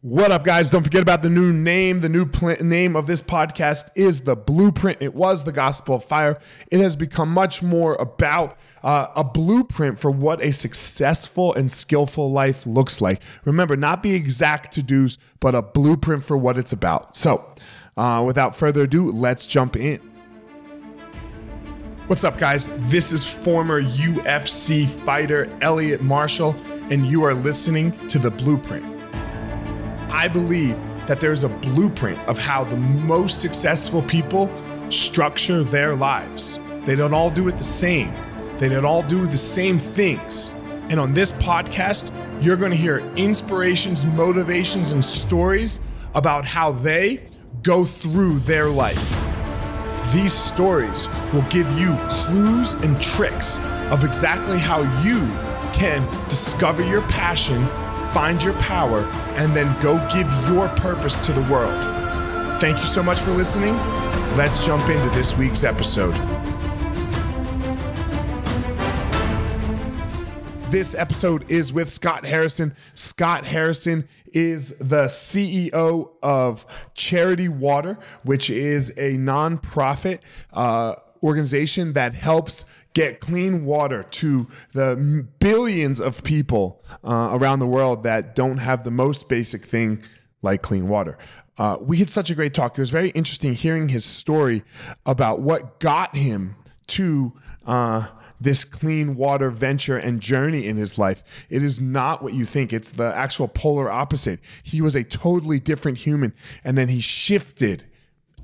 What up, guys? Don't forget about the new name. The new pl- name of this podcast is The Blueprint. It was The Gospel of Fire. It has become much more about uh, a blueprint for what a successful and skillful life looks like. Remember, not the exact to dos, but a blueprint for what it's about. So, uh, without further ado, let's jump in. What's up, guys? This is former UFC fighter Elliot Marshall, and you are listening to The Blueprint. I believe that there's a blueprint of how the most successful people structure their lives. They don't all do it the same, they don't all do the same things. And on this podcast, you're going to hear inspirations, motivations, and stories about how they go through their life. These stories will give you clues and tricks of exactly how you can discover your passion find your power, and then go give your purpose to the world. Thank you so much for listening. Let's jump into this week's episode. This episode is with Scott Harrison. Scott Harrison is the CEO of Charity Water, which is a nonprofit uh, organization that helps get clean water to the billions of people uh, around the world that don't have the most basic thing like clean water. Uh, we had such a great talk. It was very interesting hearing his story about what got him to uh, this clean water venture and journey in his life. It is not what you think. It's the actual polar opposite. He was a totally different human, and then he shifted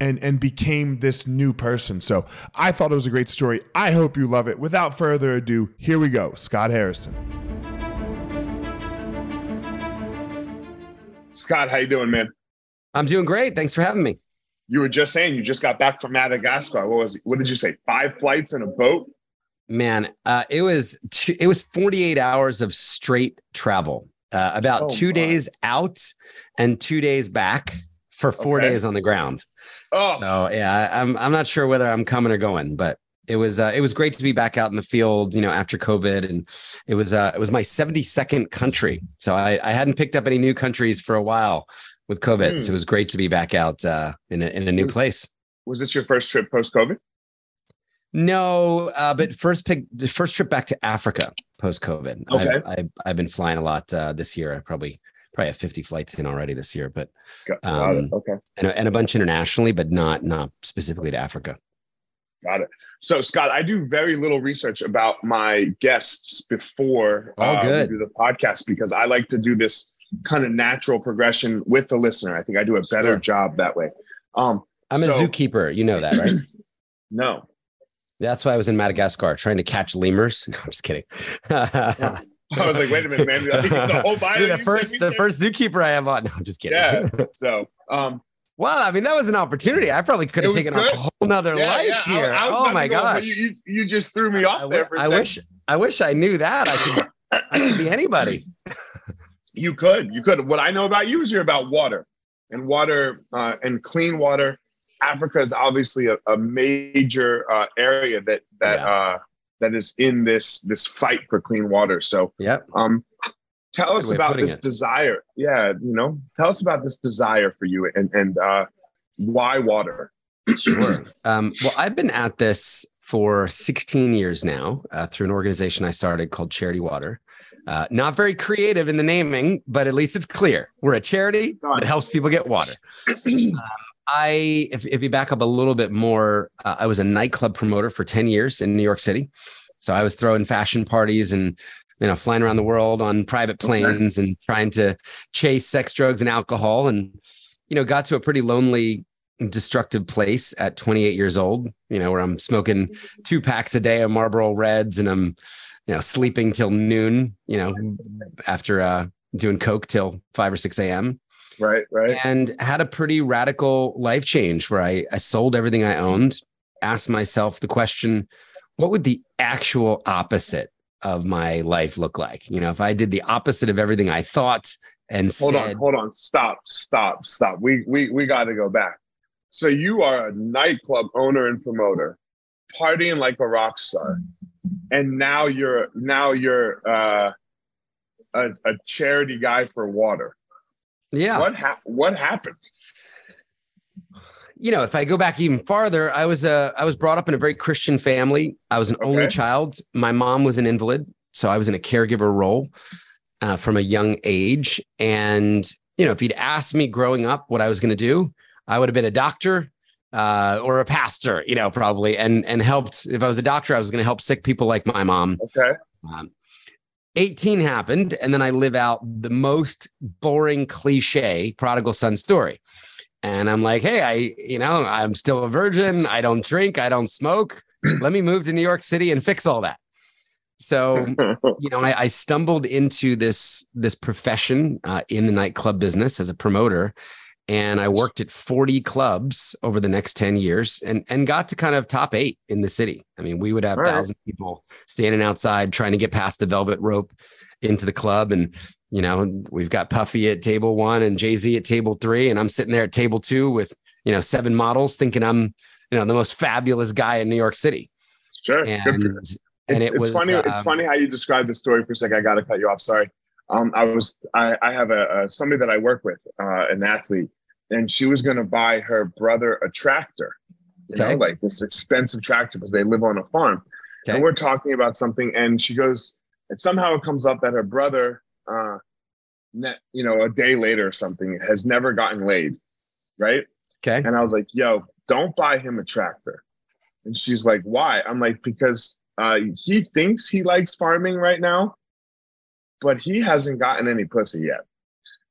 and and became this new person. So I thought it was a great story. I hope you love it. Without further ado, here we go. Scott Harrison. Scott, how you doing, man? I'm doing great. Thanks for having me. You were just saying you just got back from Madagascar. What was it? What did you say? Five flights in a boat? Man, uh, it was two, it was 48 hours of straight travel. Uh, about oh, two my. days out and two days back for four okay. days on the ground. Oh, so yeah, I'm I'm not sure whether I'm coming or going, but it was uh, it was great to be back out in the field, you know, after COVID, and it was uh, it was my 72nd country, so I, I hadn't picked up any new countries for a while with COVID, so it hmm. was great to be back out uh, in a, in a new place. Was this your first trip post COVID? No, uh, but first pick the first trip back to Africa post COVID. Okay. I've, I've, I've, been flying a lot uh, this year. I probably probably have 50 flights in already this year, but um, okay, and a, and a bunch internationally, but not not specifically to Africa. Got it. So, Scott, I do very little research about my guests before oh, good. we do the podcast because I like to do this kind of natural progression with the listener. I think I do a better sure. job that way. Um, I'm so, a zookeeper. You know that, right? no. That's why I was in Madagascar trying to catch lemurs. No, I'm just kidding. I was like, wait a minute, man. the whole bio Dude, the first the first zookeeper I have on. No, I'm just kidding. Yeah. So um well, I mean, that was an opportunity. I probably could have taken good. a whole nother yeah, life yeah. here. I, I oh my go, gosh. You, you, you, just threw me off I, there for I wish I wish I knew that. I could I could be anybody. you could. You could. What I know about you is you're about water and water uh, and clean water. Africa is obviously a, a major uh, area that that yeah. uh, that is in this this fight for clean water. So, yeah. Um, tell us about this it. desire. Yeah, you know, tell us about this desire for you and and uh, why water. sure. Um, well, I've been at this for 16 years now uh, through an organization I started called Charity Water. Uh, not very creative in the naming, but at least it's clear. We're a charity that helps people get water. um, I, if, if you back up a little bit more, uh, I was a nightclub promoter for 10 years in New York City. So I was throwing fashion parties and, you know, flying around the world on private planes and trying to chase sex, drugs, and alcohol. And, you know, got to a pretty lonely, destructive place at 28 years old, you know, where I'm smoking two packs a day of Marlboro Reds and I'm, you know, sleeping till noon, you know, after uh, doing Coke till 5 or 6 a.m. Right, right. And had a pretty radical life change where I, I sold everything I owned, asked myself the question, what would the actual opposite of my life look like? You know, if I did the opposite of everything I thought and hold said, on, hold on, stop, stop, stop. We we we got to go back. So you are a nightclub owner and promoter, partying like a rock star, and now you're now you're uh, a, a charity guy for water. Yeah. What ha- what happened? You know, if I go back even farther, I was uh, I was brought up in a very Christian family. I was an only child. My mom was an invalid, so I was in a caregiver role uh, from a young age. And you know, if you'd asked me growing up what I was going to do, I would have been a doctor uh, or a pastor. You know, probably, and and helped. If I was a doctor, I was going to help sick people like my mom. Okay. Um, 18 happened, and then I live out the most boring cliche prodigal son story. And I'm like, hey, I, you know, I'm still a virgin. I don't drink. I don't smoke. Let me move to New York City and fix all that. So, you know, I, I stumbled into this this profession uh, in the nightclub business as a promoter, and I worked at 40 clubs over the next 10 years, and and got to kind of top eight in the city. I mean, we would have right. thousand people standing outside trying to get past the velvet rope into the club, and you know, we've got Puffy at table one and Jay Z at table three, and I'm sitting there at table two with you know seven models, thinking I'm you know the most fabulous guy in New York City, sure. And and it's, it it's was funny. it's um, funny how you described the story for a second. I got to cut you off. Sorry. Um, I was I, I have a, a somebody that I work with, uh, an athlete, and she was going to buy her brother a tractor. You Okay. know, like this expensive tractor because they live on a farm. Okay. And we're talking about something, and she goes, and somehow it comes up that her brother, uh, net, you know, a day later or something, has never gotten laid, right? okay. And I was like, yo, don't buy him a tractor. And she's like, why? I'm like, because uh, he thinks he likes farming right now, but he hasn't gotten any pussy yet.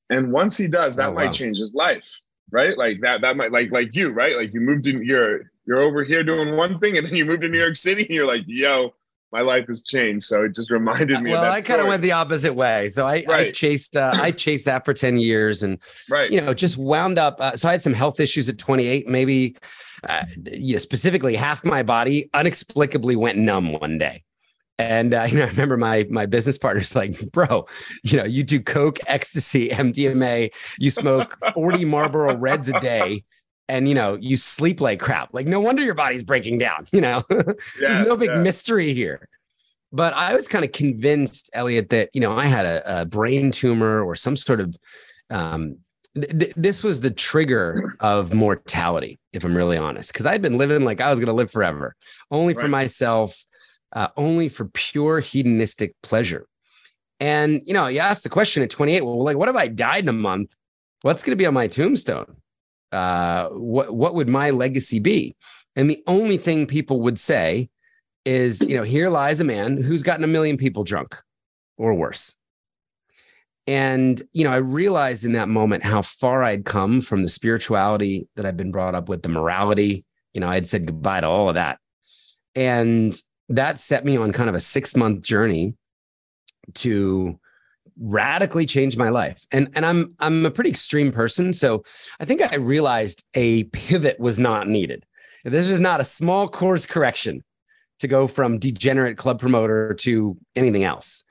And once he does, that Oh, might wow. change his life, right? Like that, that might like like you, right? Like you moved in, you're you're over here doing one thing, and then you moved to New York City, and you're like, yo, my life has changed. So it just reminded me well, of that I kind of went the opposite way. So I, right. I chased uh, I chased that for 10 years and right. you know just wound up uh, so I had some health issues at 28 maybe uh, you know, specifically half my body inexplicably went numb one day. And uh, you know, I remember my my business partner's like, "Bro, you know, you do coke, ecstasy, MDMA, you smoke 40 Marlboro Reds a day, and you know, you sleep like crap. Like, no wonder your body's breaking down. You know, Yeah, there's no big yeah. mystery here. But I was kind of convinced, Elliot, that you know I had a, a brain tumor or some sort of. Um, th- th- this was the trigger of mortality, if I'm really honest, because I'd been living like I was going to live forever, only for myself, uh, only for pure hedonistic pleasure. And you know, you asked the question at 28. Well, like, what if I died in a month? What's going to be on my tombstone? Uh, what what would my legacy be? And the only thing people would say is, you know, here lies a man who's gotten a million people drunk or worse. And, you know, I realized in that moment how far I'd come from the spirituality that I'd been brought up with, the morality. You know, I'd said goodbye to all of that. And that set me on kind of a six month journey to radically change my life. And and I'm I'm a pretty extreme person, so I think I realized a pivot was not needed. This is not a small course correction to go from degenerate club promoter to anything else.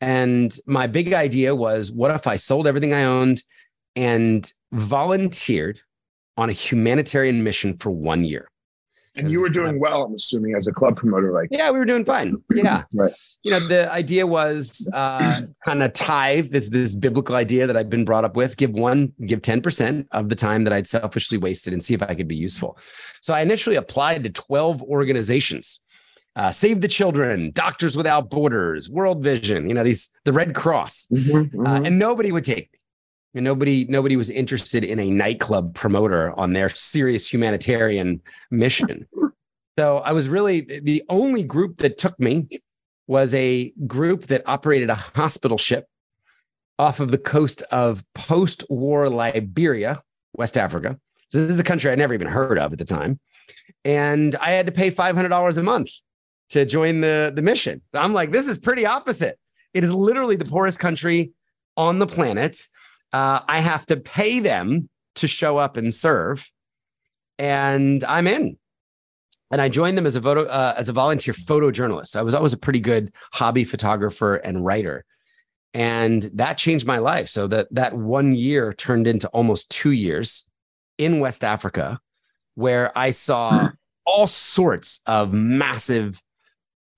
And my big idea was what if I sold everything I owned and volunteered on a humanitarian mission for one year? And you were doing well, I'm assuming, as a club promoter. Like, Yeah, we were doing fine. Yeah. Right. You know, the idea was uh, kind of tithe this this biblical idea that I've been brought up with. Give one, give ten percent of the time that I'd selfishly wasted, and see if I could be useful. So I initially applied to twelve organizations. Uh, Save the Children, Doctors Without Borders, World Vision, you know, these the Red Cross. Mm-hmm, Uh, and nobody would take me. And nobody, nobody was interested in a nightclub promoter on their serious humanitarian mission. So I was really the only group that took me was a group that operated a hospital ship off of the coast of post-war Liberia, West Africa. So this is a country I never even heard of at the time. And I had to pay $500 a month to join the, the mission. I'm like, this is pretty opposite. It is literally the poorest country on the planet. Uh, I have to pay them to show up and serve, and I'm in. And I joined them as a photo, uh, as a volunteer photojournalist. I was always a pretty good hobby photographer and writer, and that changed my life. So that that one year turned into almost two years in West Africa, where I saw all sorts of massive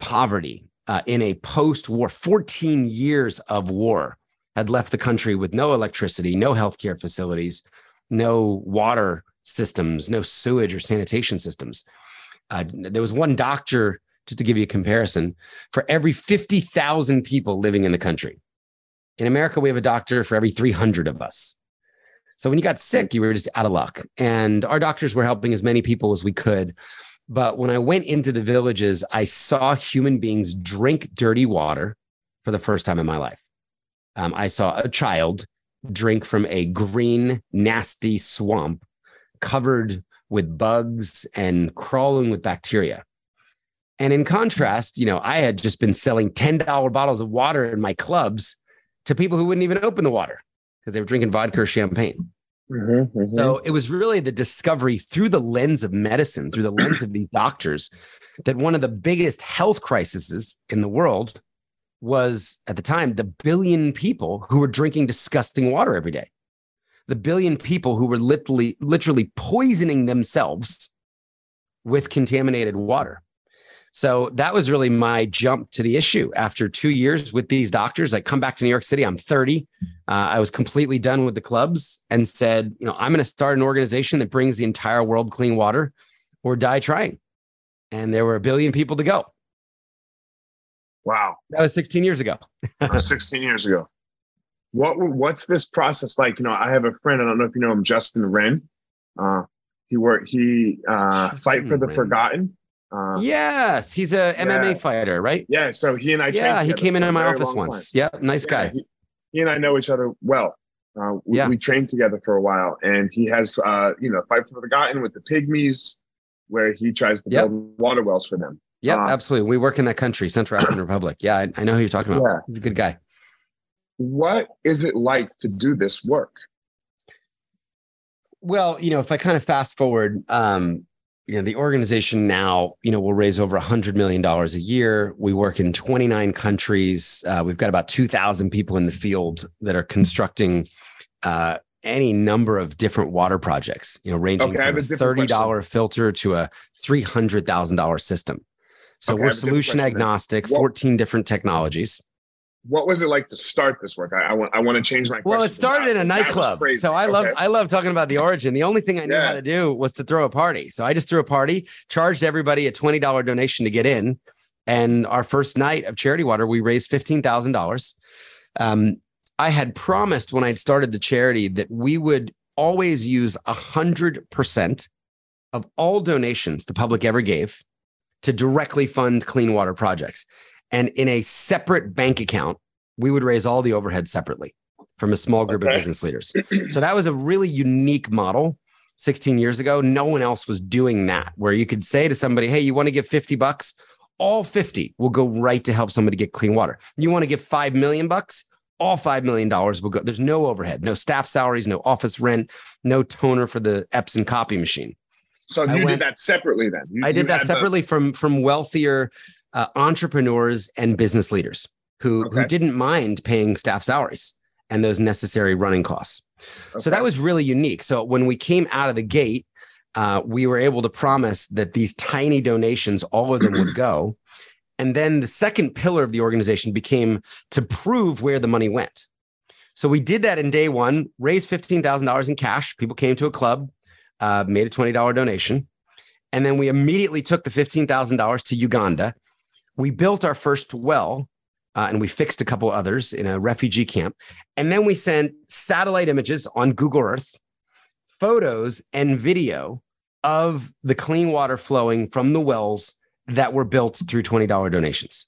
poverty uh, in a post-war 14 years of war had left the country with no electricity, no healthcare facilities, no water systems, no sewage or sanitation systems. Uh, there was one doctor, just to give you a comparison, for every 50,000 people living in the country. In America, we have a doctor for every 300 of us. So when you got sick, you were just out of luck. And our doctors were helping as many people as we could. But when I went into the villages, I saw human beings drink dirty water for the first time in my life. Um, I saw a child drink from a green, nasty swamp covered with bugs and crawling with bacteria. And in contrast, you know, I had just been selling $10 bottles of water in my clubs to people who wouldn't even open the water because they were drinking vodka or champagne. Mm-hmm, mm-hmm. So it was really the discovery through the lens of medicine, through the lens of these doctors, that one of the biggest health crises in the world was at the time the billion people who were drinking disgusting water every day. The billion people who were literally literally poisoning themselves with contaminated water. So that was really my jump to the issue. After two years with these doctors, I come back to New York City. I'm 30. Uh, I was completely done with the clubs and said, you know, I'm going to start an organization that brings the entire world clean water or die trying. And there were a billion people to go. Wow. That was 16 years ago. 16 years ago. What what's this process like? You know, I have a friend, I don't know if you know him, Justin Wren. Uh, he worked he uh, fight for the Wren. forgotten. Uh, yes, he's a yeah. MMA fighter, right? Yeah. So he and I. Yeah, he came into my office once. Time. Yeah, nice yeah, guy. He, he, and I know each other well. Uh, we, yeah. we trained together for a while, and he has, uh, you know, fight for the forgotten with the pygmies, where he tries to yep. build water wells for them. Yeah, uh, absolutely. We work in that country, Central African Republic. Yeah, I, I, know who you're talking about. Yeah. He's a good guy. What is it like to do this work? Well, you know, if I kind of fast forward, um, you know, the organization now, you know, will raise over a hundred million dollars a year. We work in 29 countries. Uh, we've got about 2,000 people in the field that are constructing uh, any number of different water projects. You know, ranging okay, from a thirty dollar filter to a three hundred thousand dollar system. So okay, we're solution agnostic, what, 14 different technologies. What was it like to start this work? I, I want I want to change my Well, it started in a nightclub. So I love I love talking about the origin. The only thing I knew yeah. how to do was to throw a party. So I just threw a party, charged everybody a $20 donation to get in. And our first night of charity water, we raised $15,000. Um, I had promised when I'd started the charity that we would always use 100% of all donations the public ever gave to directly fund clean water projects. And in a separate bank account, we would raise all the overhead separately from a small group okay. of business leaders. So that was a really unique model 16 years ago. No one else was doing that, where you could say to somebody, Hey, you want to give 50 bucks? All 50 will go right to help somebody get clean water. You want to give 5 million bucks? All $5 million will go. There's no overhead, no staff salaries, no office rent, no toner for the Epson copy machine. So you went, did that separately then? You, I did that separately the... from from wealthier uh, entrepreneurs and business leaders who okay. who didn't mind paying staff salaries and those necessary running costs. Okay. So that was really unique. So when we came out of the gate, uh, we were able to promise that these tiny donations, all of them would go. And then the second pillar of the organization became to prove where the money went. So we did that in day one, raised $15,000 in cash. People came to a club, uh, made a $20 donation. And then we immediately took the $15,000 to Uganda. We built our first well uh, and we fixed a couple others in a refugee camp. And then we sent satellite images on Google Earth, photos and video of the clean water flowing from the wells that were built through $20 donations.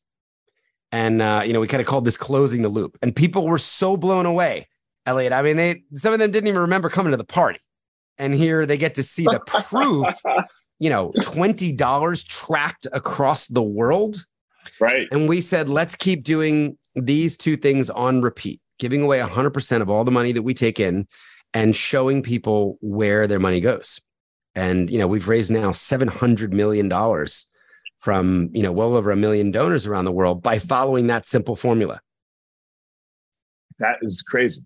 And, uh, you know, we kind of called this closing the loop. And people were so blown away, Elliot. I mean, they, some of them didn't even remember coming to the party and here they get to see the proof you know $20 tracked across the world. Right. And we said let's keep doing these two things on repeat giving away 100% of all the money that we take in and showing people where their money goes. And you know we've raised now 700 million dollars from you know well over a million donors around the world by following that simple formula. That is crazy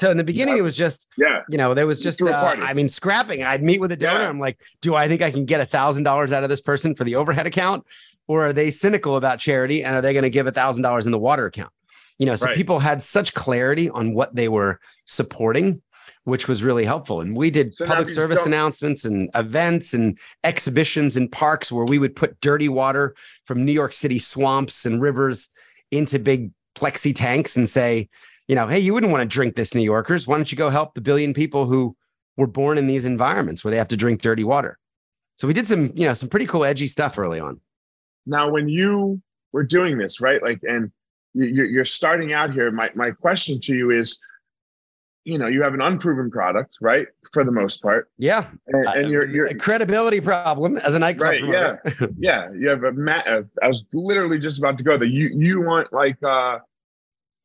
so in the beginning, yeah. it was just, yeah, you know, there was just, uh, I mean, scrapping. I'd meet with a donor. Yeah. I'm like, do I think I can get a thousand dollars out of this person for the overhead account, or are they cynical about charity and are they going to give a thousand dollars in the water account? You know, so Right. people had such clarity on what they were supporting, which was really helpful. And we did So public service don't- announcements and events and exhibitions in parks where we would put dirty water from New York City swamps and rivers into big plexi tanks and say, you know, hey, you wouldn't want to drink this, New Yorkers. Why don't you go help the billion people who were born in these environments where they have to drink dirty water? So we did some, you know, some pretty cool edgy stuff early on. now when you were doing this right like and you- you're, you're starting out here my, my question to you is you know you have an unproven product right for the most part Yeah. and, and you're you're credibility problem as a nightclub Right, promoter. yeah you have a ma- uh, i was literally just about to go there you you want like uh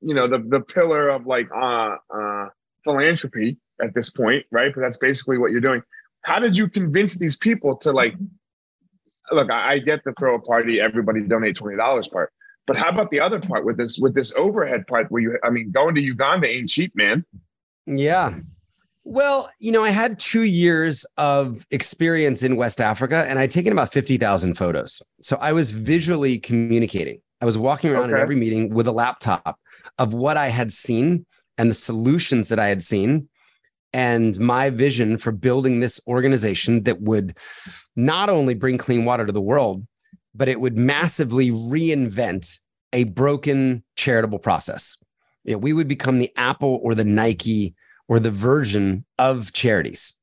you know the the pillar of like uh uh philanthropy at this point right but that's basically what you're doing how did you convince these people to like look i, I get the throw a party everybody donate $20 part but how about the other part with this with this overhead part where you i mean going to uganda ain't cheap man Yeah. Well, you know, I had two years of experience in West Africa and I'd taken about 50,000 photos. So I was visually communicating. I was walking around Okay. in every meeting with a laptop of what I had seen and the solutions that I had seen and my vision for building this organization that would not only bring clean water to the world, but it would massively reinvent a broken charitable process. You know, we would become the Apple or the Nike or the Virgin of charities.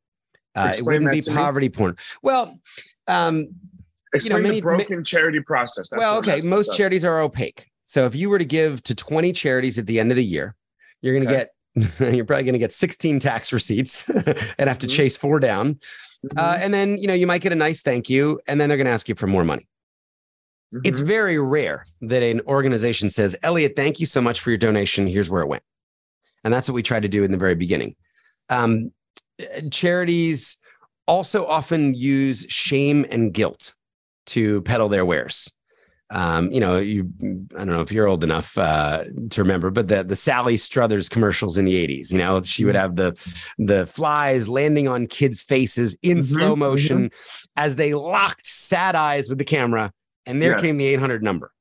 Uh, it wouldn't be to me. poverty porn. Well, um, explain many- the broken charity process That's well, okay. Most charities are opaque. So if you were to give to 20 charities at the end of the year, you're going to Okay. get, you're probably going to get 16 tax receipts and have to Mhm. chase four down. Mhm, Uh, and then, you know, you might get a nice thank you, and then they're going to ask you for more money. It's mhm. very rare that an organization says, Elliot, thank you so much for your donation. Here's where it went. And that's what we tried to do in the very beginning. Um, uh, charities also often use shame and guilt to peddle their wares. Um, you know, you I don't know if you're old enough uh, to remember, but the the Sally Struthers commercials in the 80s, you know, she would have the the flies landing on kids' faces in Mhm, slow motion as they locked sad eyes with the camera, and there Yes. came the 800 number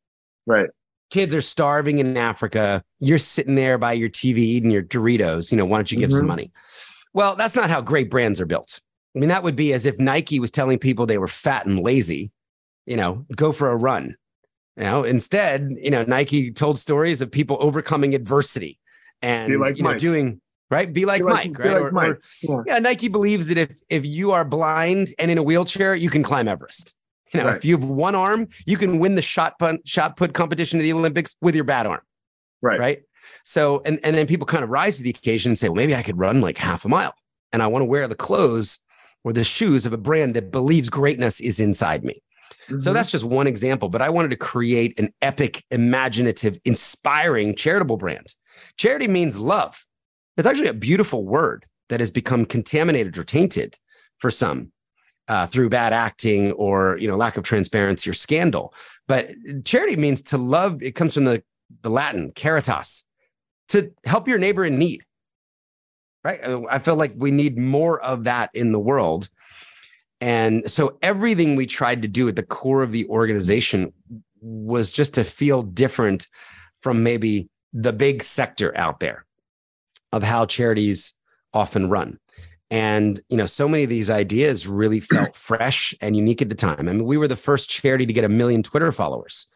right kids are starving in Africa. You're sitting there by your TV eating your Doritos. You know, why don't you give some Mhm. money? Well, that's not how great brands are built. I mean, that would be as if Nike was telling people they were fat and lazy, you know, go for a run. You know, instead, you know, Nike told stories of people overcoming adversity and like you know Mike. doing right, be like Be like- Mike, right? like Mike. Yeah. yeah, Nike believes that if if you are blind and in a wheelchair, you can climb Everest. You know, Right. if you have one arm, you can win the shot put shot put competition of the Olympics with your bad arm, right right? So, and and then people kind of rise to the occasion and say, well, maybe I could run like half a mile, and I want to wear the clothes or the shoes of a brand that believes greatness is inside me. So Mhm. that's just one example, but I wanted to create an epic, imaginative, inspiring charitable brand. Charity means love. It's actually a beautiful word that has become contaminated or tainted for some uh, through bad acting or you know lack of transparency or scandal. But charity means to love. It comes from the the Latin caritas, to help your neighbor in need. Right. I feel like we need more of that in the world. And so everything we tried to do at the core of the organization was just to feel different from maybe the big sector out there of how charities often run. And you know, so many of these ideas really felt fresh and unique at the time. I mean, we were the first charity to get a million Twitter followers.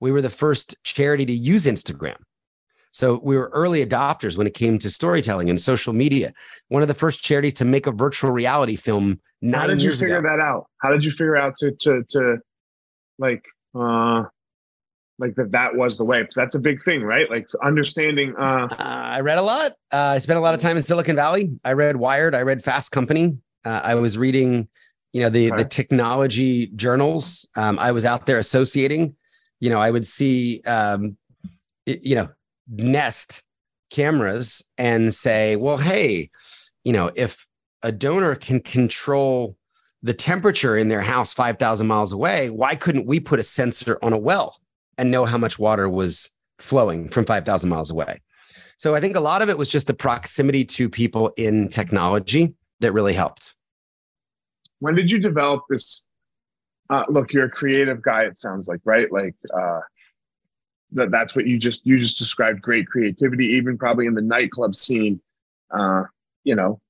We were the first charity to use Instagram. So we were early adopters when it came to storytelling and social media. One of the first charities to make a virtual reality film nine how did you figure ago. that out how did you figure out to to to like uh like that that was the way because that's a big thing right like understanding uh Uh, I read a lot. Uh, I spent a lot of time in Silicon Valley. I read Wired. I read Fast Company. Uh, I was reading, you know, the Okay. the technology journals. Um, I was out there associating. You know, I would see, um, y- you know, Nest cameras and say, well, hey, you know, if a donor can control the temperature in their house 5,000 miles away, why couldn't we put a sensor on a well and know how much water was flowing from 5,000 miles away? So I think a lot of it was just the proximity to people in technology that really helped. when did you develop this uh look you're a creative guy it sounds like right like uh that that's what you just you just described great creativity even probably in the nightclub scene uh you know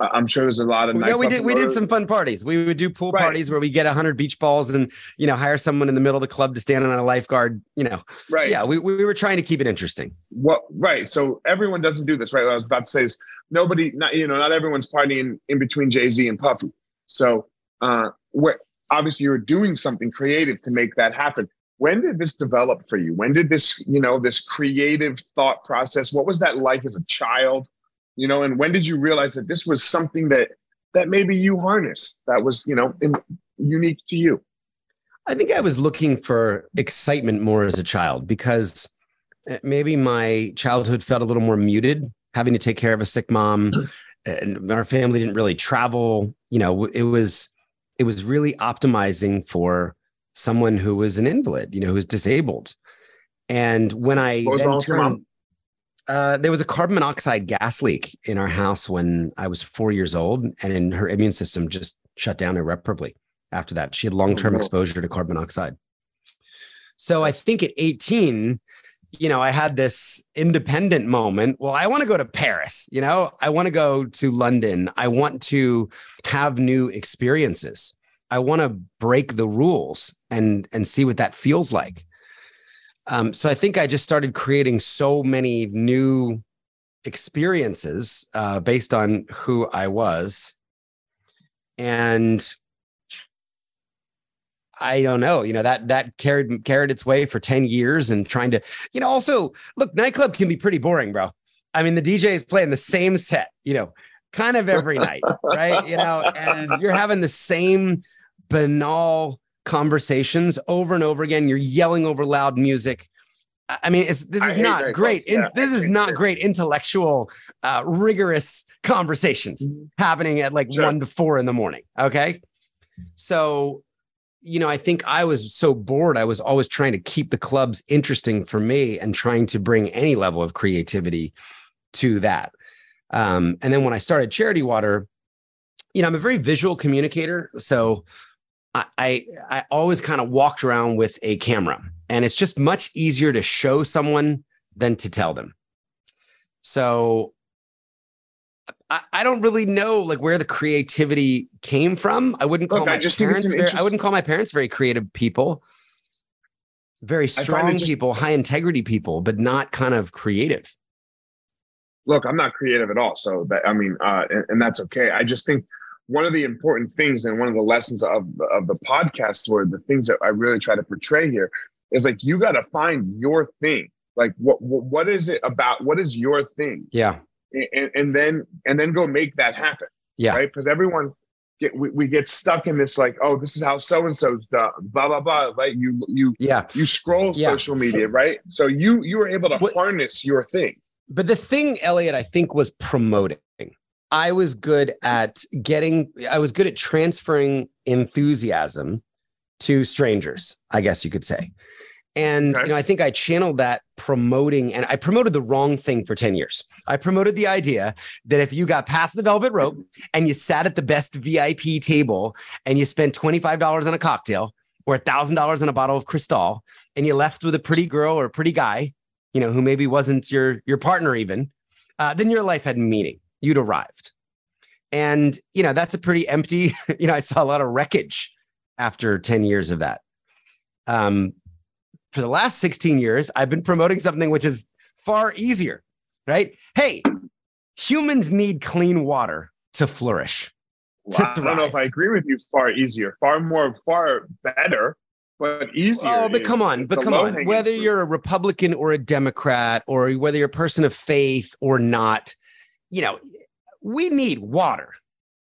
i'm sure there's a lot of yeah, we did. We did some fun parties. We would do pool Right. parties where we get hundred beach balls and you know hire someone in the middle of the club to stand on a lifeguard. You know, right yeah, we, we were trying to keep it interesting. what right so everyone doesn't do this right what i was about to say is nobody not you know not everyone's partying in between jay-z and puffy so uh where obviously you're doing something creative to make that happen when did this develop for you? When did this you know this creative thought process what was that like as a child? You know and when did you realize that this was something that that maybe you harnessed that was you know in, unique to you? I think I was looking for excitement more as a child because uh, maybe my childhood felt a little more muted, having to take care of a sick mom, and our family didn't really travel. You know, it was it was really optimizing for someone who was an invalid, you know, who was disabled. And when I was then wrong with your mom? turned, uh, there was a carbon monoxide gas leak in our house when I was four years old, and her immune system just shut down irreparably after that. She had long term no. exposure to carbon monoxide. So I think at 18, you know, I had this independent moment. Well, I want to go to Paris, you know, I want to go to London. I want to have new experiences. I want to break the rules and and see what that feels like. Um, so I think I just started creating so many new experiences uh, based on who I was, and I don't know, you know that that carried carried its way for ten years, and trying to, you know, also look, nightclub can be pretty boring, bro. I mean, the DJ is playing the same set, you know, kind of every night, right? You know, and you're having the same banal conversations over and over again. You're yelling over loud music. I mean, it's this is not great. in- yeah, this is not great intellectual, uh, rigorous conversations happening at like Sure. one to four in the morning. Okay. So, you know, I think I was so bored. I was always trying to keep the clubs interesting for me and trying to bring any level of creativity to that. Um, and then when I started Charity Water, you know, I'm a very visual communicator. So I, I, I always kind of walked around with a camera, and it's just much easier to show someone than to tell them. So I, I don't really know like where the creativity came from. I wouldn't call Look, I my just parents very, I wouldn't call my parents very creative people. Very strong just- people, high integrity people, but not kind of creative. look i'm not creative at all so that i mean uh and, and that's okay i just think one of the important things and one of the lessons of the, of the podcast or the things that i really try to portray here is like you got to find your thing like what, what what is it about what is your thing Yeah. and, and then and then go make that happen Yeah. right because everyone get we, we get stuck in this like oh this is how so and so's done blah blah blah right you you Yeah. you scroll Yeah. social media right so you you were able to What- harness your thing But the thing, Elliot, I think was promoting. I was good at getting, I was good at transferring enthusiasm to strangers, I guess you could say. And Okay. you know, I think I channeled that promoting, and I promoted the wrong thing for 10 years. I promoted the idea that if you got past the velvet rope and you sat at the best VIP table and you spent $25 on a cocktail or $1,000 on a bottle of Cristal and you left with a pretty girl or a pretty guy, you know, who maybe wasn't your your partner even, uh, then your life had meaning. You'd arrived, and you know that's a pretty empty. You know, I saw a lot of wreckage after ten years of that. Um, for the last sixteen years, I've been promoting something which is far easier. Right? Hey, humans need clean water to flourish. to Wow, I don't know if. I agree with you. Far easier, far more, far better, but easier. Oh, but is- come on, but come on. Whether fruit. you're a Republican or a Democrat, or whether you're a person of faith or not, you know, we need water.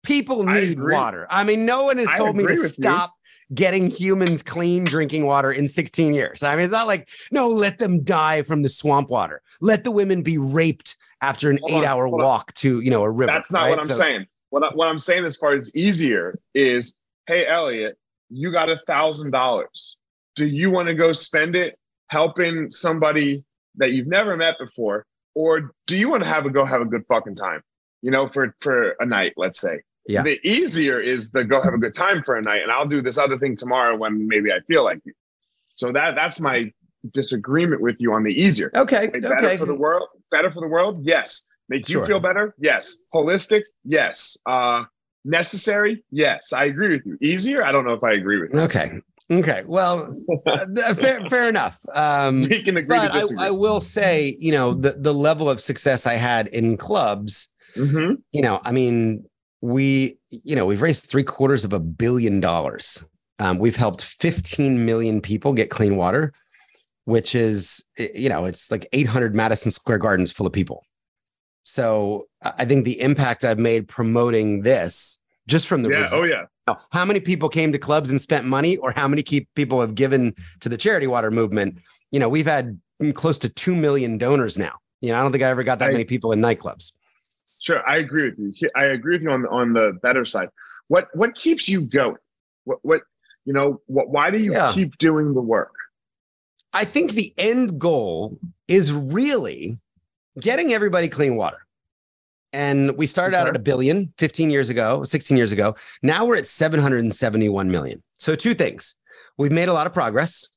People need agree. water. I mean, no one has told me to with you. stop getting humans clean drinking water in 16 years. I mean, it's not like, no, let them die from the swamp water. Let the women be raped after an Hold on, eight hour hold on. walk to, you know, a river. That's not right? what I'm So- saying. What, I, what I'm saying as far as easier is, hey, Elliot, you got a thousand dollars. Do you want to go spend it helping somebody that you've never met before, or do you want to have a go have a good fucking time? You know, for for a night, let's say. Yeah. The easier is the go have a good time for a night, and I'll do this other thing tomorrow when maybe I feel like it. So that that's my disagreement with you on the easier. Okay. Like, better okay. for the world. Better for the world. Yes. Make Sure. you feel better. Yes. Holistic. Yes. Uh, necessary. Yes. I agree with you. Easier. I don't know if I agree with you. Okay. Okay. Well, uh, fair, fair enough. Um, We can agree but I. I will say, you know, the the level of success I had in clubs, Mhm. you know, I mean, we, you know, we've raised three quarters of a billion dollars. Um, we've helped 15 million people get clean water, which is, you know, it's like 800 Madison Square Gardens full of people. So I think the impact I've made promoting this just from the Yeah. result- Oh yeah. How many people came to clubs and spent money or how many keep people have given to the charity water movement you know we've had mm, close to 2 million donors now you know i don't think i ever got that I- many people in nightclubs Sure. I agree with you. I agree with you on the, on the better side. What what keeps you going? What what you know? What why do you Yeah. keep doing the work? i think the end goal is really getting everybody clean water and we started out at a billion 15 years ago 16 years ago now we're at 771 million so two things we've made a lot of progress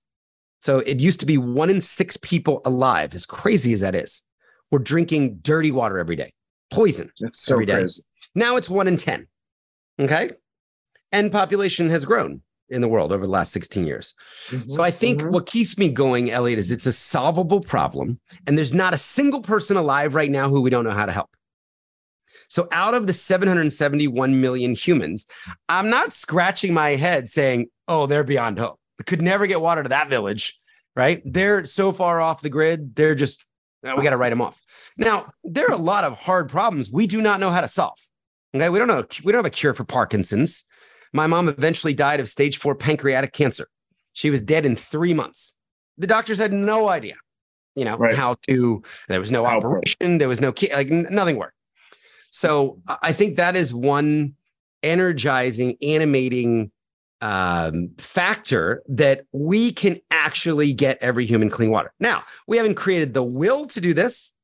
so it used to be one in six people alive as crazy as that is we're drinking dirty water every day poison It's so Every day. crazy. now it's one in 10 okay and population has grown in the world over the last 16 years so I think Mhm. what keeps me going, Elliot, is it's a solvable problem. And there's not a single person alive right now who we don't know how to help. So out of the 771 million humans, I'm not scratching my head saying, oh, they're beyond hope. We could never get water to that village, right? They're so far off the grid. They're just, uh, we got to write them off. Now, there are a lot of hard problems we do not know how to solve. Okay. We don't know, we don't have a cure for Parkinson's. My mom eventually died of stage four pancreatic cancer. She was dead in three months. The doctors had no idea, you know, Right. how to, there was no operation, there was no, like nothing worked. So I think that is one energizing, animating um, factor that we can actually get every human clean water. Now, we haven't created the will to do this.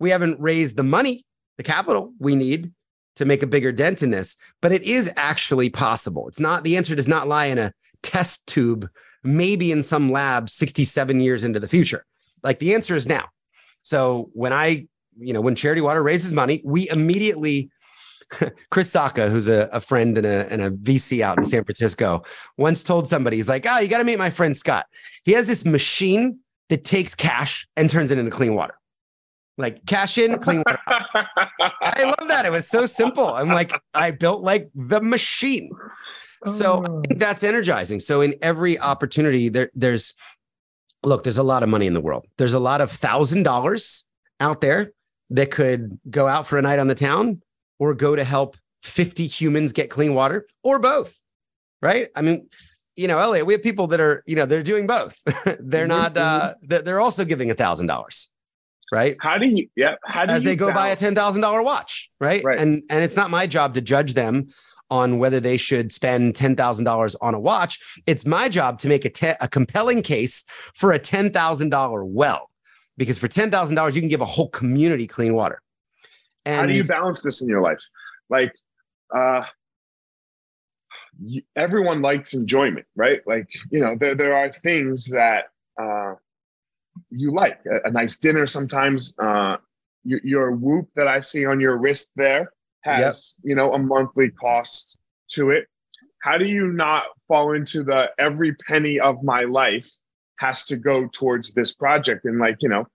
We haven't raised the money, the capital we need to make a bigger dent in this, but it is actually possible. It's not, the answer does not lie in a test tube, maybe in some lab 67 years into the future. Like the answer is now. So when I, you know, when Charity Water raises money, we immediately, Chris Sacca, who's a, a friend and a, and a VC out in San Francisco, once told somebody, he's like, oh, you got to meet my friend Scott. He has this machine that takes cash and turns it into clean water. Like cash in, clean water. I love that. It was so simple. I'm like, I built like the machine. So I oh. that's energizing. So in every opportunity, there, there's look, there's a lot of money in the world. There's a lot of thousand dollars out there that could go out for a night on the town or go to help 50 humans get clean water or both. Right. I mean, you know, Elliot, we have people that are, you know, they're doing both. they're not, uh, they're also giving a thousand dollars. Right How do you? Yeah. How do as they go buy a ten thousand dollar watch, right? Right. And and it's not my job to judge them on whether they should spend ten thousand dollars on a watch. It's my job to make a te- a compelling case for a ten thousand dollar well, because for ten thousand dollars you can give a whole community clean water. And How do you balance this in your life? Like, uh, everyone likes enjoyment, right? Like, you know, there there are things that uh, you like. A, a nice dinner sometimes. Uh, your, your whoop that I see on your wrist there has, you know, a monthly cost to it. How do you not fall into the every penny of my life has to go towards this project and like you know,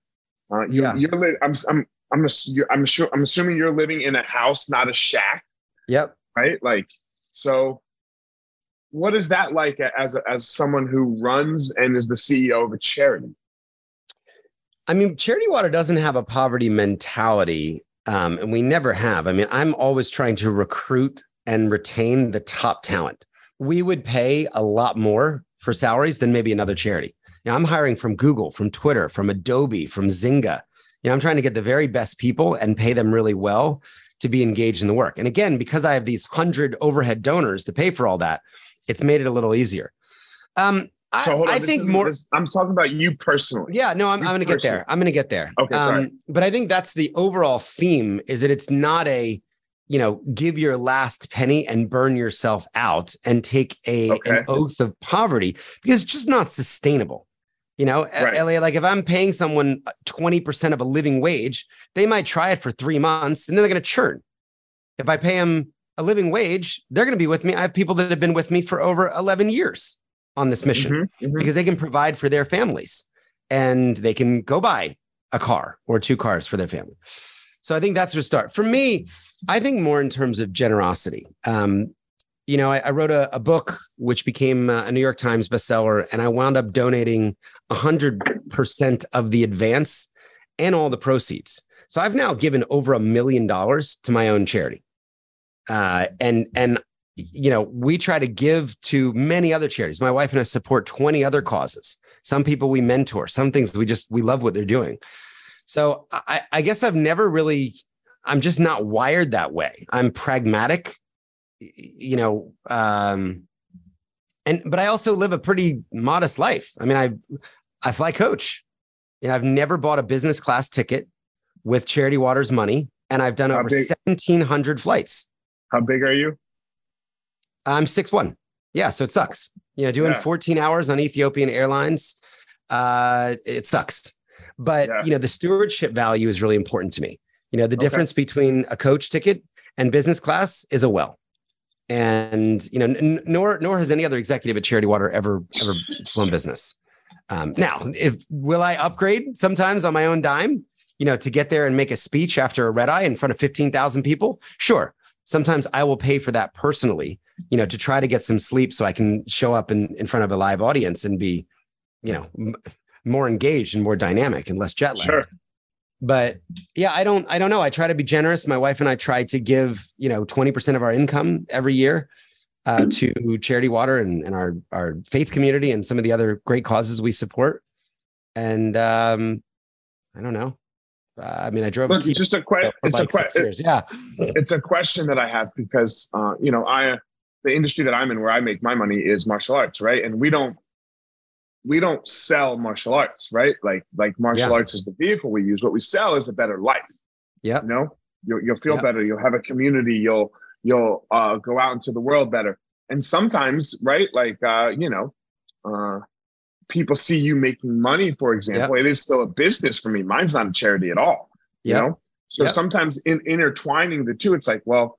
uh, you, Yeah. you're li- I'm I'm I'm I'm sure I'm assuming you're living in a house, not a shack, yep. right? Like, so what is that like as a, as someone who runs and is the CEO of a charity? I mean, Charity Water doesn't have a poverty mentality, um, and we never have. I mean, I'm always trying to recruit and retain the top talent. We would pay a lot more for salaries than maybe another charity. You know, I'm hiring from Google, from Twitter, from Adobe, from Zynga. You know, I'm trying to get the very best people and pay them really well to be engaged in the work. And again, because I have these hundred overhead donors to pay for all that, it's made it a little easier. Um, I, So hold on, I think is- more. this- I'm talking about you personally. Yeah, no, I'm, I'm going to get there. I'm going to get there. Um, Okay, sorry. but I think that's the overall theme is that it's not a, you know, give your last penny and burn yourself out and take a Okay. an oath of poverty because it's just not sustainable. You know, Right. LA, like if I'm paying someone 20% of a living wage, they might try it for three months and then they're going to churn. If I pay them a living wage, they're going to be with me. I have people that have been with me for over 11 years on this mission Mhm, mhm. because they can provide for their families and they can go buy a car or two cars for their family. So I think that's the start. For me, I think more in terms of generosity. Um, you know, I, I wrote a, a book which became uh, a New York Times bestseller, and I wound up donating 100% of the advance and all the proceeds. So I've now given over a million dollars to my own charity. Uh, and, and, you know, we try to give to many other charities. My wife and I support 20 other causes. Some people we mentor, some things we just, we love what they're doing. So I, I guess I've never really, I'm just not wired that way. I'm pragmatic, you know, um, and but I also live a pretty modest life. I mean, I I fly coach. Know, I've never bought a business class ticket with Charity Water's money, and I've done How over big- 1,700 flights. How big are you? I'm six one. Yeah, so it sucks. You know, doing Yeah. 14 hours on Ethiopian Airlines, uh, it sucks. But Yeah. you know, the stewardship value is really important to me. You know, the Okay. difference between a coach ticket and business class is a well. And you know, n- nor nor has any other executive at Charity Water ever ever flown business. Um, now, if will I upgrade sometimes on my own dime? You know, to get there and make a speech after a red eye in front of 15,000 people? Sure. Sometimes I will pay for that personally you know, to try to get some sleep so I can show up in, in front of a live audience and be, you know, m- more engaged and more dynamic and less jet lagged. Sure. But yeah, I don't, I don't know. I try to be generous. My wife and I try to give, you know, 20% of our income every year uh, to charity water and, and our, our faith community and some of the other great causes we support. And um, I don't know. Uh, I mean, I drove Look, it's just a question. It's a like question. years. Yeah. It's a question that I have because uh, you know I the industry that I'm in where I make my money is martial arts, right? And we don't we don't sell martial arts, right? Like like martial Yeah. arts is the vehicle we use. What we sell is a better life. Yeah. You know, you'll you'll feel better. You'll have a community. You'll you'll uh, go out into the world better. And sometimes, right? Like uh, you know, uh, people see you making money. For example, it is still a business for me. Mine's not a charity at all. You know, so sometimes in intertwining the two, it's like, well,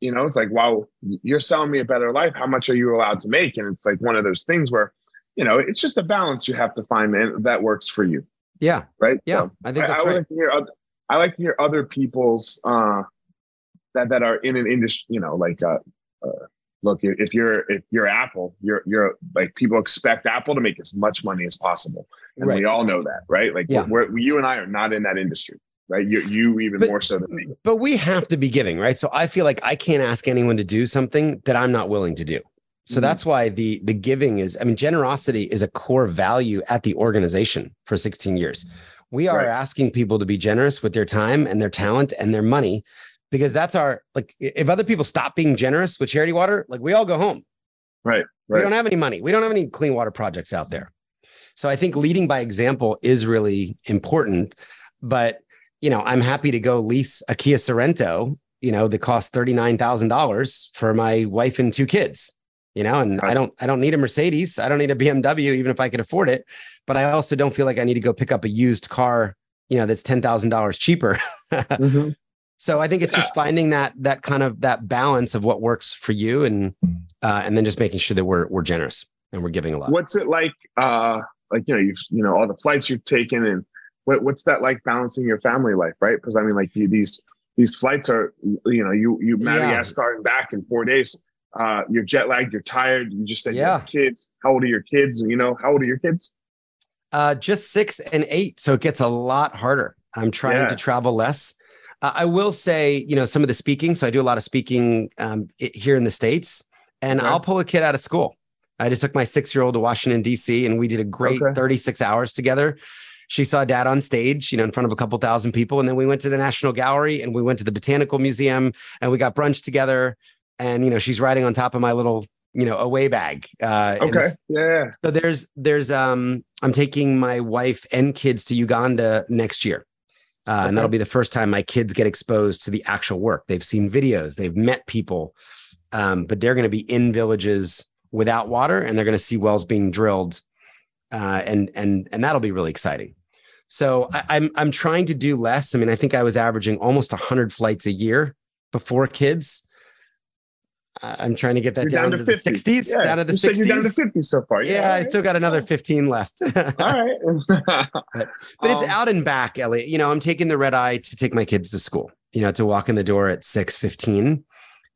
you know, it's like, wow, you're selling me a better life. How much are you allowed to make? And it's like one of those things where, you know, it's just a balance you have to find and that works for you, Yeah. right? Yeah. So I think I, that's I would right. like to hear. Other, I like to hear other people's uh, that that are in an industry. You know, like uh, uh, look, if if you're if you're Apple, you're you're like people expect Apple to make as much money as possible, and Right. we all know that, right? Like Yeah. we're, we you and I are not in that industry, right? You you even But- more so than me. but we have to be giving, right? So I feel like I can't ask anyone to do something that I'm not willing to do. So Mhm. that's why the the giving is, I mean, generosity is a core value at the organization for 16 years. We are Right. asking people to be generous with their time and their talent and their money because that's our like if other people stop being generous with charity water, like we all go home. Right, We don't have any money. We don't have any clean water projects out there. So I think leading by example is really important. But you know, I'm happy to go lease a Kia Sorento, you know, that costs $39,000 for my wife and two kids, you know, and I don't, I don't need a Mercedes. I don't need a BMW, even if I could afford it. But I also don't feel like I need to go pick up a used car, you know, that's $10,000 cheaper. Mhm. So I think it's just finding that, that kind of that balance of what works for you and, uh, and then just making sure that we're, we're generous and we're giving a lot. What's it like? Uh, like you know, you've you know all the flights you've taken, and what what's that like balancing your family life, right? Because I mean, like you, these these flights are you know you you Yeah. Madagascar and back in four days. Uh, you're jet lagged. You're tired. You just said you have Yeah. kids. How old are your kids? And you know, how old are your kids? Uh, just six and eight. So it gets a lot harder. I'm trying Yeah. to travel less. Uh, I will say, you know, some of the speaking. So I do a lot of speaking um, i- here in the States, and Okay. I'll pull a kid out of school. I just took my six year old to Washington, D.C., and we did a great Okay. 36 hours together. She saw dad on stage, you know, in front of a couple thousand people. And then we went to the National Gallery and we went to the Botanical Museum and we got brunch together. And, you know, she's riding on top of my little, you know, away bag. Uh, Okay, yeah, so there's there's um I'm taking my wife and kids to Uganda next year. Uh, and that'll be the first time my kids get exposed to the actual work. They've seen videos, they've met people, um, but they're going to be in villages without water, and they're going to see wells being drilled uh, and and and that'll be really exciting. So I, I'm I'm trying to do less. I mean, I think I was averaging almost 100 flights a year before kids. I'm trying to get that down, down to, to the 60s, Yeah, down to the you said 60s. you're down to 50 so far. yeah, I still got another 15 left. All right. But it's Um, out and back, Elliot. You know, I'm taking the red eye to take my kids to school. You know, to walk in the door at six fifteen,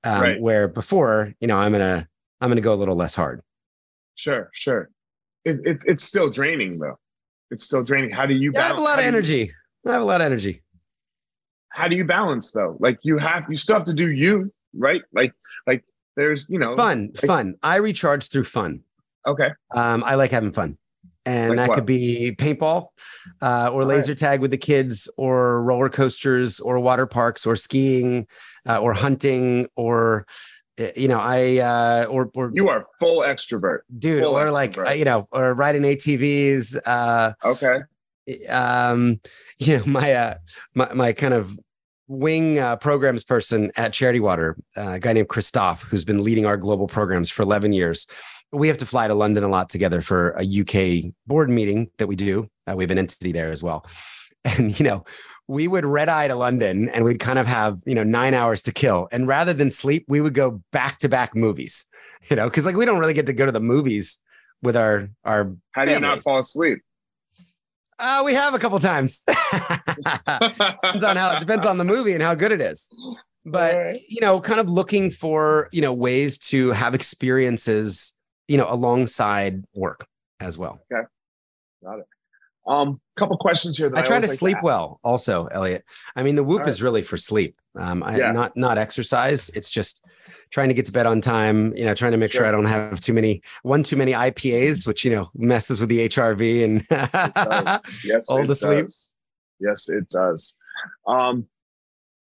um, Right. where before, you know, I'm gonna I'm gonna go a little less hard. Sure, sure. It, it, it's still draining though. It's still draining. How do you Yeah, I have a lot of do you- energy. I have a lot of energy. how do you balance though? Like you have you still have to do you, right? Like there's you know Fun, fun. I recharge through fun. Okay. Um, I like having fun. And Like that what? could be paintball uh, or All right. laser tag with the kids or roller coasters or water parks or skiing uh, or hunting or, uh, you know, I, uh, or, or You are full extrovert. dude, full or like, extrovert. uh, you know, or riding ATVs. Uh, Okay. um, you know, my, uh, my, my kind of wing uh, programs person at Charity Water, uh, a guy named Christoph, who's been leading our global programs for 11 years. We have to fly to London a lot together for a UK board meeting that we do. Uh, we have an entity there as well. And, you know, we would red eye to London and we'd kind of have, you know, nine hours to kill. And rather than sleep, we would go back to back movies, you know, because like we don't really get to go to the movies with our, our, How do you not fall asleep? Uh, we have a couple times. depends on how it depends on the movie and how good it is but Alright. you know kind of looking for you know ways to have experiences you know alongside work as well Okay, got it. um, couple questions here. That i try to like sleep ask. well also elliot i mean the whoop Alright. is really for sleep um I, Yeah. not not exercise it's just trying to get to bed on time you know trying to make sure, Sure. i don't have too many one too many ipas which you know messes with the hrv and. Yes, All the sleep. does. Yes, it does. Um,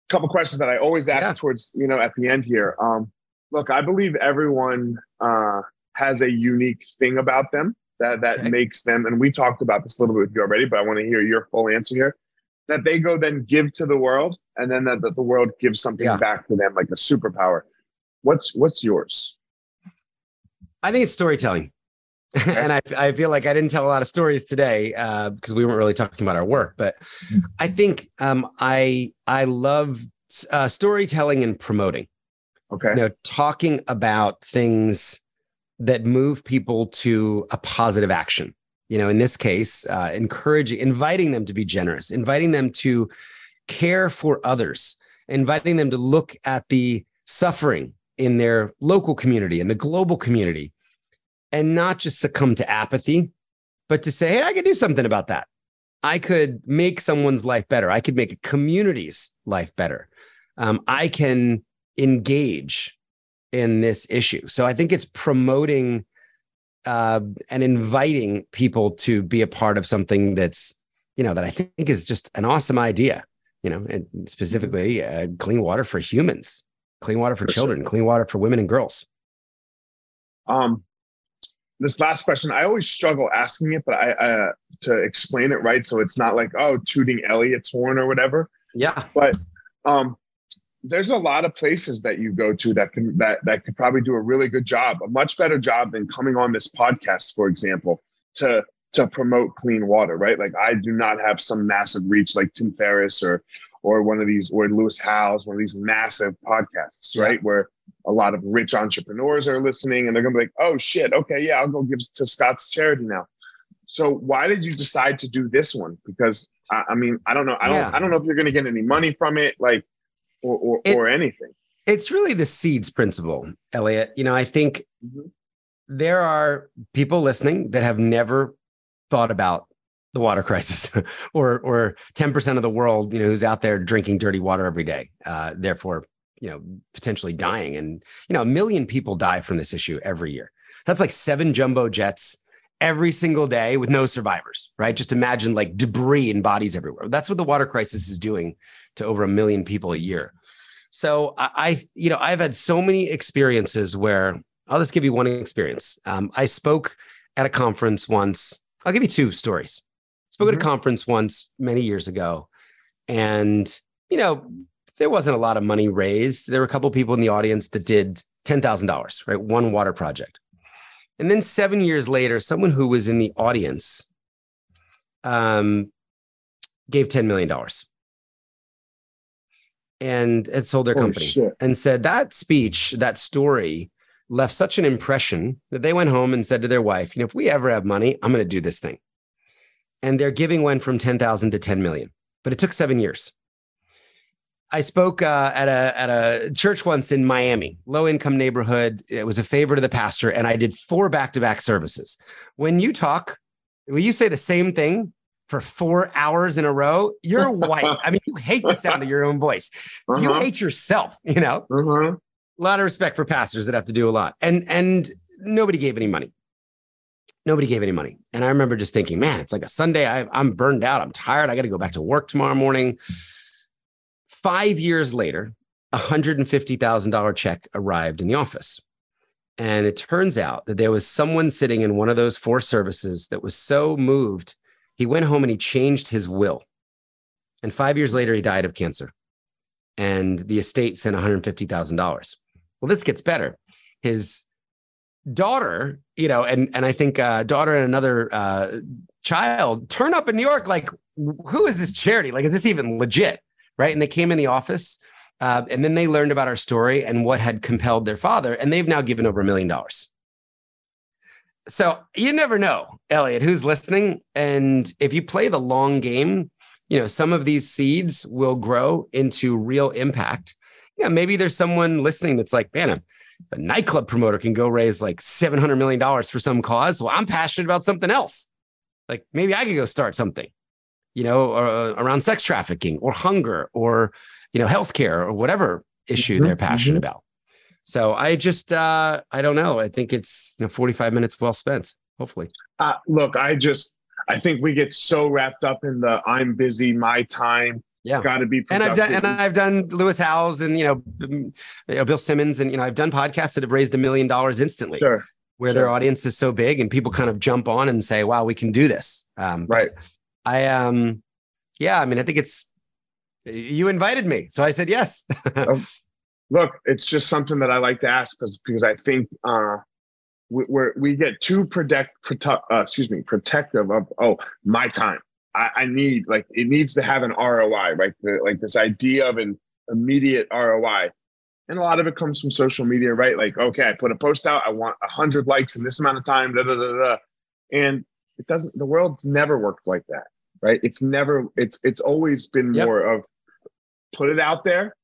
couple questions that I always ask Yeah. towards you know at the end here. Um, look, I believe everyone uh, has a unique thing about them that that Okay. makes them. And we talked about this a little bit with you already, but I want to hear your full answer here. That they go then give to the world, and then that, that the world gives something Yeah. back to them like a superpower. What's what's yours? I think it's storytelling. and I, I feel like I didn't tell a lot of stories today uh, because we weren't really talking about our work. But I think um, I I love uh, storytelling and promoting. Okay. You know, talking about things that move people to a positive action. You know, in this case, uh, encouraging, inviting them to be generous, inviting them to care for others, inviting them to look at the suffering in their local community and the global community and not just succumb to apathy, but to say, hey, I could do something about that. I could make someone's life better. I could make a community's life better. Um, I can engage in this issue. So I think it's promoting uh, and inviting people to be a part of something that's, you know, that I think is just an awesome idea, you know, and specifically uh, clean water for humans, clean water for For sure. children, clean water for women and girls. Um, this last question, I always struggle asking it, but I uh, to explain it right, so it's not like oh tooting Elliot's horn or whatever. Yeah. But um, there's a lot of places that you go to that can that that could probably do a really good job, a much better job than coming on this podcast, for example, to to promote clean water, right? Like I do not have some massive reach like Tim Ferriss or or one of these or Lewis Howes, one of these massive podcasts, Yeah. right? Where a lot of rich entrepreneurs are listening and they're gonna be like, oh shit, okay, yeah, I'll go give to Scott's charity now. So why did you decide to do this one? Because I, I mean, I don't know. I don't Yeah. I don't know if you're gonna get any money from it, like or or, It- or anything. It's really the seeds principle, Elliot. You know, I think Mhm. there are people listening that have never thought about the water crisis or or 10% of the world, you know, who's out there drinking dirty water every day. Uh, therefore, you know, potentially dying. And, you know, a million people die from this issue every year. That's like seven jumbo jets every single day with no survivors, right? Just imagine like debris and bodies everywhere. That's what the water crisis is doing to over a million people a year. So I, I you know, I've had so many experiences where I'll just give you one experience. Um, I spoke at a conference once. I'll give you two stories. Spoke at Mhm. a conference once many years ago, and you know, there wasn't a lot of money raised. There were a couple people in the audience that did ten thousand dollars, right? One water project. And then seven years later, someone who was in the audience um, gave $10 million and had sold their company shit. and said that speech, that story left such an impression that they went home and said to their wife, you know, if we ever have money, I'm going to do this thing. And their giving went from 10,000 to 10 million, but it took seven years. I spoke uh, at a at a church once in Miami, low income neighborhood. It was a favor to the pastor, and I did four back to back services. When you talk, when you say the same thing for four hours in a row, you're white. I mean, you hate the sound of your own voice. You Uh-huh. hate yourself. You know, Uh-huh. a lot of respect for pastors that have to do a lot, and and nobody gave any money. Nobody gave any money, and I remember just thinking, man, it's like a Sunday. I, I'm burned out. I'm tired. I got to go back to work tomorrow morning. Five years later, a hundred and fifty thousand dollar check arrived in the office, and it turns out that there was someone sitting in one of those four services that was so moved, he went home and he changed his will, and five years later, he died of cancer, and the estate sent one hundred fifty thousand dollars. Well, this gets better. His daughter, you know, and and I think uh, daughter and another uh, child turn up in New York. Like, who is this charity? Like, is this even legit? Right? And they came in the office, uh, and then they learned about our story and what had compelled their father, and they've now given over a million dollars. So you never know, Elliot, who's listening, and if you play the long game, you know some of these seeds will grow into real impact. Yeah, maybe there's someone listening that's like, man, a, a nightclub promoter can go raise like seven hundred million dollars for some cause. Well, I'm passionate about something else. Like maybe I could go start something, you know, or, uh, around sex trafficking or hunger or you know healthcare or whatever issue Mhm, they're passionate mhm. about. So I just uh I don't know. I think it's you know 45 minutes well spent. Hopefully. Uh, look, I just I think we get so wrapped up in the I'm busy, my time. Yeah. Got to be and I've done and. I've done Lewis Howes and you know, Bill Simmons and you know I've done podcasts that have raised a million dollars instantly Sure. where their audience is so big and people kind of jump on and say wow we can do this um Right. I um yeah I mean I think it's you invited me so I said yes Look, it's just something that I like to ask because because I think uh, we, we're we get too protect, protect uh, excuse me protective of oh my time. I, I need like it needs to have an ROI, right? The, like this idea of an immediate ROI. And a lot of it comes from social media, right? Like, okay, I put a post out, I want a hundred likes in this amount of time, da, da, da, da. and it doesn't. The world's never worked like that, right? It's never. It's it's always been Yep. more of put it out there,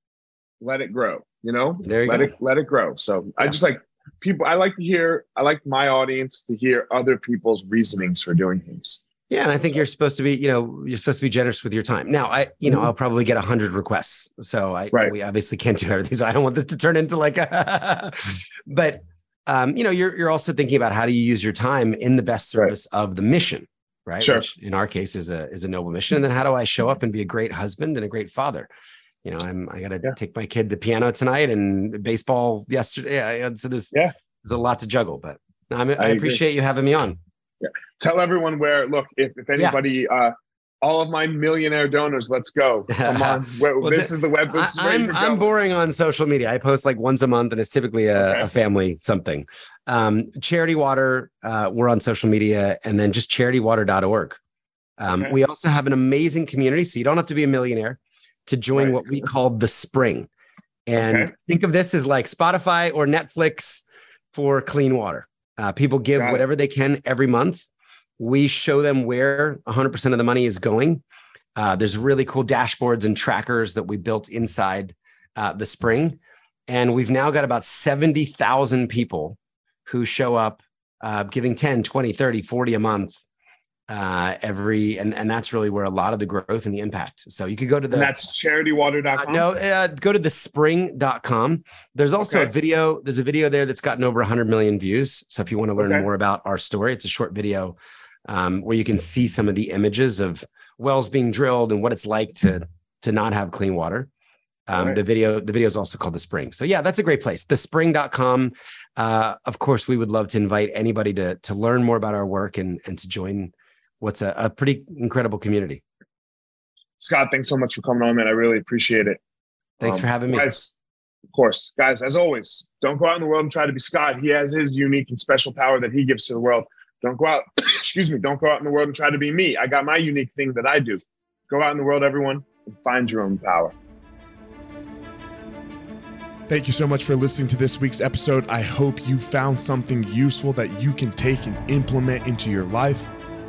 let it grow. You know, There you let go. it let it grow. So I just like people. I like to hear. I like my audience to hear other people's reasonings for doing things. Yeah and I think you're supposed to be you know you're supposed to be generous with your time now I you know Mhm. I'll probably get a hundred requests so I Right. we obviously can't do everything so I don't want this to turn into like a but um you know you're you're also thinking about how do you use your time in the best Right. service of the mission right Sure. which in our case is a is a noble mission and then how do I show up and be a great husband and a great father you know I'm I got to Yeah. take my kid to piano tonight and baseball yesterday yeah, so there's Yeah. there's a lot to juggle but I'm, I, agree. appreciate you having me on Tell everyone where. Look, if if anybody, uh, all of my millionaire donors, let's go. Come on, Well, this is the web. This is I, am can I'm boring on social media. I post like once a month, and it's typically a, Okay. a family something. Um, Charity Water, uh, we're on social media, and then just charitywater.org. Um, Okay. We also have an amazing community, so you don't have to be a millionaire to join Right. what we call the Spring. And Okay. think of this as like Spotify or Netflix for clean water. Uh, people give Got it. whatever they can every month. We show them where 100% of the money is going. Uh, there's really cool dashboards and trackers that we built inside uh, the spring. And we've now got about 70,000 people who show up uh, giving 10, 20, 30, 40 a month uh, every, and, and that's really where a lot of the growth and the impact. So you could go to the, And that's charitywater.com. uh, no, uh, go to the spring.com. There's also a video. There's a video there that's gotten over 100 million views. So if you want to learn Okay. more about our story, it's a short video um, where you can see some of the images of wells being drilled and what it's like to to not have clean water. Um, Alright. The video the video is also called the Spring. So yeah, that's a great place. Thespring.com. Uh, of course, we would love to invite anybody to to learn more about our work and and to join what's a, a pretty incredible community. Scott, thanks so much for coming on, man. I really appreciate it. Thanks Um, for having me. Guys, of course, guys, as always, don't go out in the world and try to be Scott. He has his unique and special power that he gives to the world. Don't go out, excuse me, don't go out in the world and try to be me. I got my unique thing that I do. Go out in the world, everyone, and find your own power. Thank you so much for listening to this week's episode. I hope you found something useful that you can take and implement into your life.